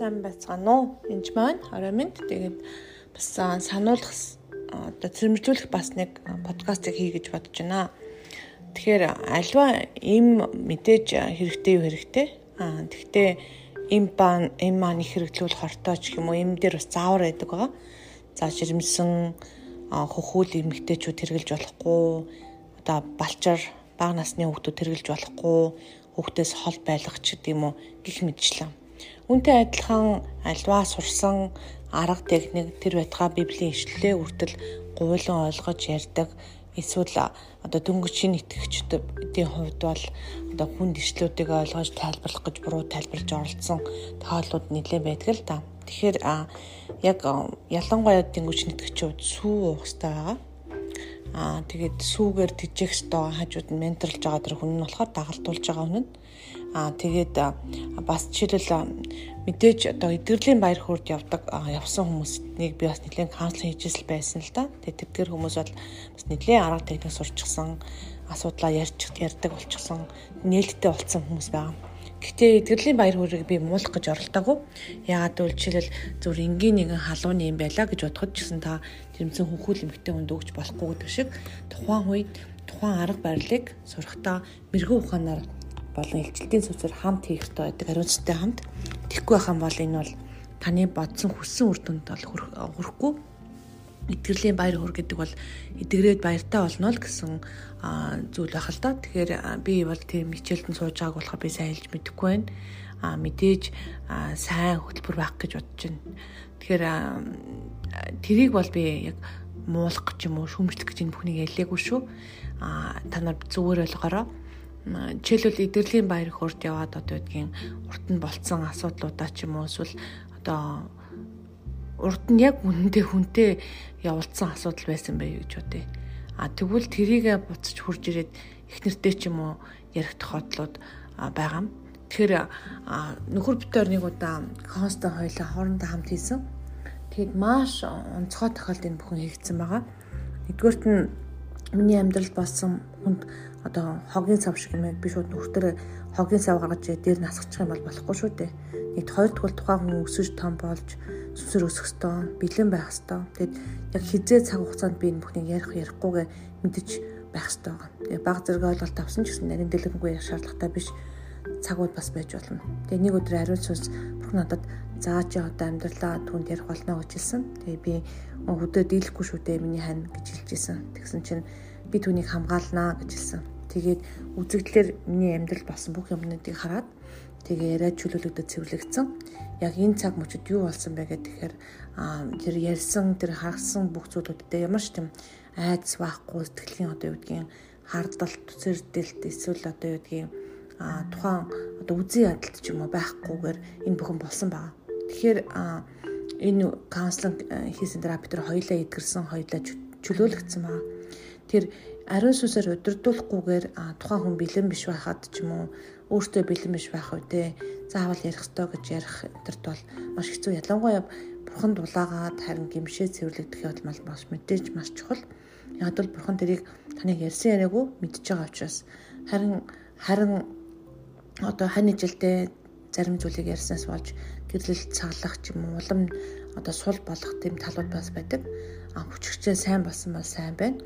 сайн байцгаана уу? Энд маань орой минь тэгээд бас сануулгах одоо цэмэрлүүлэх бас нэг подкастыг хий гэж бодож байна. Тэгэхээр альва им мэдээж хэрэгтэй юу хэрэгтэй? Аа тэгтээ им бан им маань их хэрэглүүл хортой ч юм уу им дээр бас заавар байдаг байгаа. За жирэмсэн хөхүүл эмэгтэйчүүд хэрэглэж болохгүй одоо балчар бага насны хүүхдүүд хэрэглэж болохгүй хүүхдээс хол байлгах ч гэдэм үү гих мэдчлээ. Үүнтэй адилхан альваа сурсан арга техник тэр байтугай библийн ишлэлээ үртэл гуйлан ойлгож ярьдаг эсвэл одоо дөнгөчийн итгэгчдийн хувьд бол одоо хүн дэвшлүүдийг ойлгож тайлбарлах гэж буруу тайлбарлаж оролцсон тохиолдлууд нэлээд байдаг л да. Тэгэхээр яг ялангуяа дөнгөчийн итгэгчүүд сүү уух хэрэгтэй байгаа. Аа тэгээд сүүгээр тижэх ёстой хажууд нь менторлж байгаа тэр хүн нь болохоор дагалдуулж байгаа хүн нь Аа тэгээд бас жишээлбэл мэдээж одоо эдгэрлийн баяр хөөрд явдаг явсан хүмүүснийг би бас нэлээд каунслинг хийжсэн байсан л да. Тэгээд тэдгээр хүмүүс бол бас нэлээд арга техник сурчсан, асуудлаа ярьж ярьдаг болчихсон, нээлттэй болцсон хүмүүс байгаа. Гэхдээ эдгэрлийн баяр хөөргийг би муулах гэж оролдоогүй. Яагаад гэвэл жишээлбэл зүр энгийн нэгэн халууны юм байла гэж бодоход ч гэсэн та жирэмсэн хөнхүүл эмгтэй хүнд өгч болохгүй гэдэг шиг тухайн үед тухайн арга барилыг сурахдаа мэрэгүү ухаанаар болон илчлэлтийн сүнсээр хамт хийх хэрэгтэй байдаг хариуцтай хамт. Тэгхгүй байх юм бол энэ бол таны бодсон хүссэн үр дүнд бол хүрэхгүй эдгэрлийн баяр хөөр гэдэг бол эдгрээд баяртай болно л гэсэн зүйл байх л да. Тэгэхээр би бол тийм хичээлдэн сууж байгааг болохоор би сайн хэлж мэдэхгүй байна. А мэдээж сайн хөтөлбөр байх гэж бодож байна. Тэгэхээр тэрийг бол би яг муулах гэж юм уу шүмжлэх гэж энэ бүхнийг ялээгүй шүү. А та нар зүгээр ойлгоорой жишээлбэл эдгэрлийн баяр хөөрт яваад одоо гэдгийн урт нь болцсон асуудлуудаа ч юм уу эсвэл одоо урд нь яг үнэндээ хүнтэй явуулсан асуудал байсан байе гэж бодъё. А тэгвэл тэрийгэ буцаж хурж ирээд их нэртэй ч юм уу ярих тохиолдлууд байгаа юм. Тэгэхээр нөхөр бүтээр нэг удаа констон хоёлаа хоорондоо хамт хийсэн. Тэгэд маш онцгой тохиолдолд энэ бүхэн хийгдсэн байгаа. Нэгдүгээрт нь миний амьдралд болсон хүнд одоо хогийн сав шиг юм би шууд нүхтэр хогийн сав гаргаж дээр насгачих юм бол болохгүй шүү дээ. Нэгд хоёрдугаар тухайн хүн өсөж том болж сүсэр өсөх ёстой, бэлэн байх ёстой. Тэгэд яг хизээ цаг хугацаанд би энэ бүхнийг ярих ярихгүйгээ мэдэж байх ёстой байгаа. Тэгээ баг зэрэг ойлголт авсан ч гэсэн нарийн дэлгэнгүй ярих шаардлагатай биш цагууд бас байж болно. Тэгээ нэг өдөр ариун сүнс бүх надад зааж одоо амьдралаа түнд ярих болно гэж хэлсэн. Тэгээ би өдөө дийлэхгүй шүү дээ миний хань гэж хэлжсэн. Тэгсэн чинь би түүнийг хамгаалнаа гэж хэлсэн. Тэгээд үзэгдлэр миний амьдрал болсон бүх юмнуудыг хараад тэгээ яриад чөлөөлөгдөд цэвэрлэгдсэн. Яг энэ цаг мөчид юу болсон бэ гэхээр тэр ярьсан тэр харгасан бүх зүйлүүдтэй ямар ч тийм айдас байхгүй сэтгэлийн одоо юу гэдгийг хардалт цэрдэлт эсвэл одоо юу гэдгийг тухайн одоо үзий ядалт ч юм уу байхгүйгээр энэ бүхэн болсон байгаа. Тэгэхээр энэ каунслинг хийсэн терапи төр хоёлаа эдгэрсэн хоёлаа чөлөөлөгдсөн байгаа тэр ариун сүнсээр удирдуулахгүйгээр тухайн хүн бэлэн биш байхад ч юм уу өөртөө бэлэн биш байх үедээ заавал ярих ёстой гэж ярих тэрт бол маш хэцүү ялангуяа бурхан дулаагаад харин гимшээ цэвэрлэгдэх явдал маш мэдээж маш чухал. Яг бол бурхан тэрийг таныг ярьсан яриаггүй мэдж байгаа учраас харин харин одоо хань жилдээ зарим зүйлийг ярьснаас болж гэрлэл цаглах ч юм уу улам одоо сул болох тийм талууд бас байдаг. А хүчрчээ сайн болсон бол сайн байна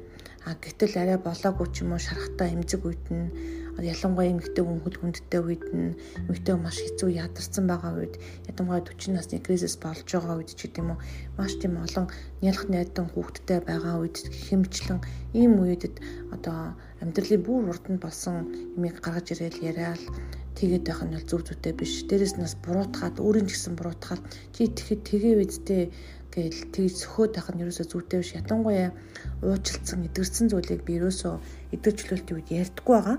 А гэтэл арай болоогүй ч юм уу шарахтаа эмзэг үед нь ялангуяа эмэгтэй хүн хөл хүндтэй үед нь эмэгтэй маш хэцүү ядарсан байгаа үед ядамгай 40 насны кризис болж байгаа үед ч гэдэм үү маш тийм олон нялх найдан хүүхдтэй байгаа үед хэмчлэн ийм үедэд одоо амьдралын бүр урд нь болсон юмыг гаргаж ирээл яриад тэгээд байх нь бол зүг зүйтэй биш. Дээрээс нас буруутгаад өөрийн гэсэн буруутгаад чи тэгэхэд тэгээ үедтэй Тэгэл тэгж сөхөөд байх нь ерөөсөө зүйтэй биш. Ятангуяа уучлцсан, эдгэрсэн зүйлийг би ерөөсөө эдгэр чөлөөлтийн үед ярьдаггүй байгаа.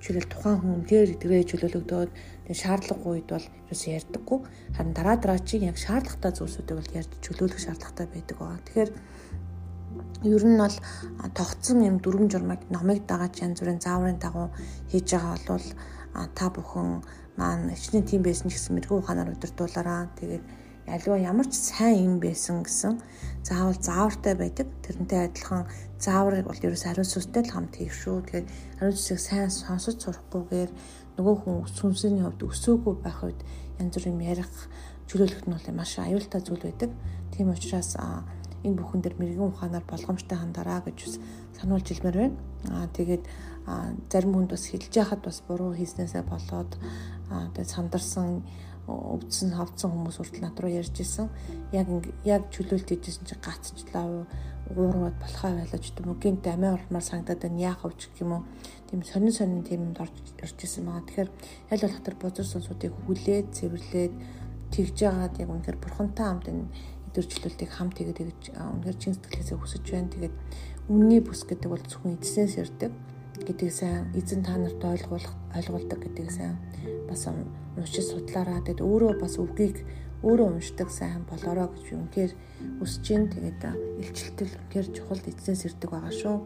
Жишээлбэл тухайн хүн үнээр эдгэрээ чөлөөлөгдөөд тэг шаардлагагүй үед бол ерөөсөө ярьдаггүй. Харин дараа дараа чи яг шаардлагатай зүйлсүүдийг бол ярьж чөлөөлөх шаардлагатай байдаг байгаа. Тэгэхээр ер нь бол тогтсон юм дүрм журмыг номыг дагаад янз бүрийн зааврын дагуу хийж байгаа бол та бүхэн маань хичнээн тийм байсан ч гэсэн мэрэгүү ухаанаар удирдуулаараа тэгээд аливаа ямар ч сайн юм байсан гэсэн заавал заавартай байдаг. Тэрнтэй адилхан зааврыг бол ерөөс ариун сүнстэй л хамт хийх шүү. Тэгэхээр ариун сүнсийг сайн сонсож сурахгүйгээр нөгөө хүн сүнсний хувьд өсөөгүй байх үед янз бүр юм ярих чөлөөлөхт нь бол маш аюултай зүйл байдаг. Тийм учраас энэ бүхэн дээр мэрэгэн ухаанаар болгоомжтой хандаараа гэж сануулж илмээр байна. Аа тэгээд зарим хүнд бас хэлж яхад бас буруу хийснээсээ болоод тэгээд сандарсан өвдсөн хавцсан хүмүүс хүртэл над руу ярьж исэн. Яг яг чөлөөлт хийжсэн чинь гацчлаа уурууд болохоо байлаа ч гэдэм үү гинт амиа урмаар санагдаад байна яах вэ гэх юм уу тийм сонин сонин тийм орж ирж исэн байгаа. Тэгэхээр аль болох тэр бузар сонсуудыг хүлээд цэвэрлээд тэгж яагаад яг үнэхээр бурхантай хамт энэ өдөржлөлтийг хамт тэгээд тэгж үнэхээр чин сэтгэлээсээ хүсэж байна. Тэгээд үнний бүс гэдэг бол зөвхөн эзнээс ирдэг гэдгийг сайн эзэн та нарт ойлгуулах ойлгуулдаг гэдгийг сайн бас уншиж судлаараа тэгээд өөрөө бас өвгийг өөрөө уншдаг сайн болоорой гэж үнэхээр өсөж гин тэгээд илчилтэл үнэхээр чухал эзнээс ирдэг байгаа шүү.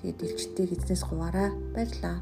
Тэгээд илчилтийг эзнээс хуваараа баярлаа.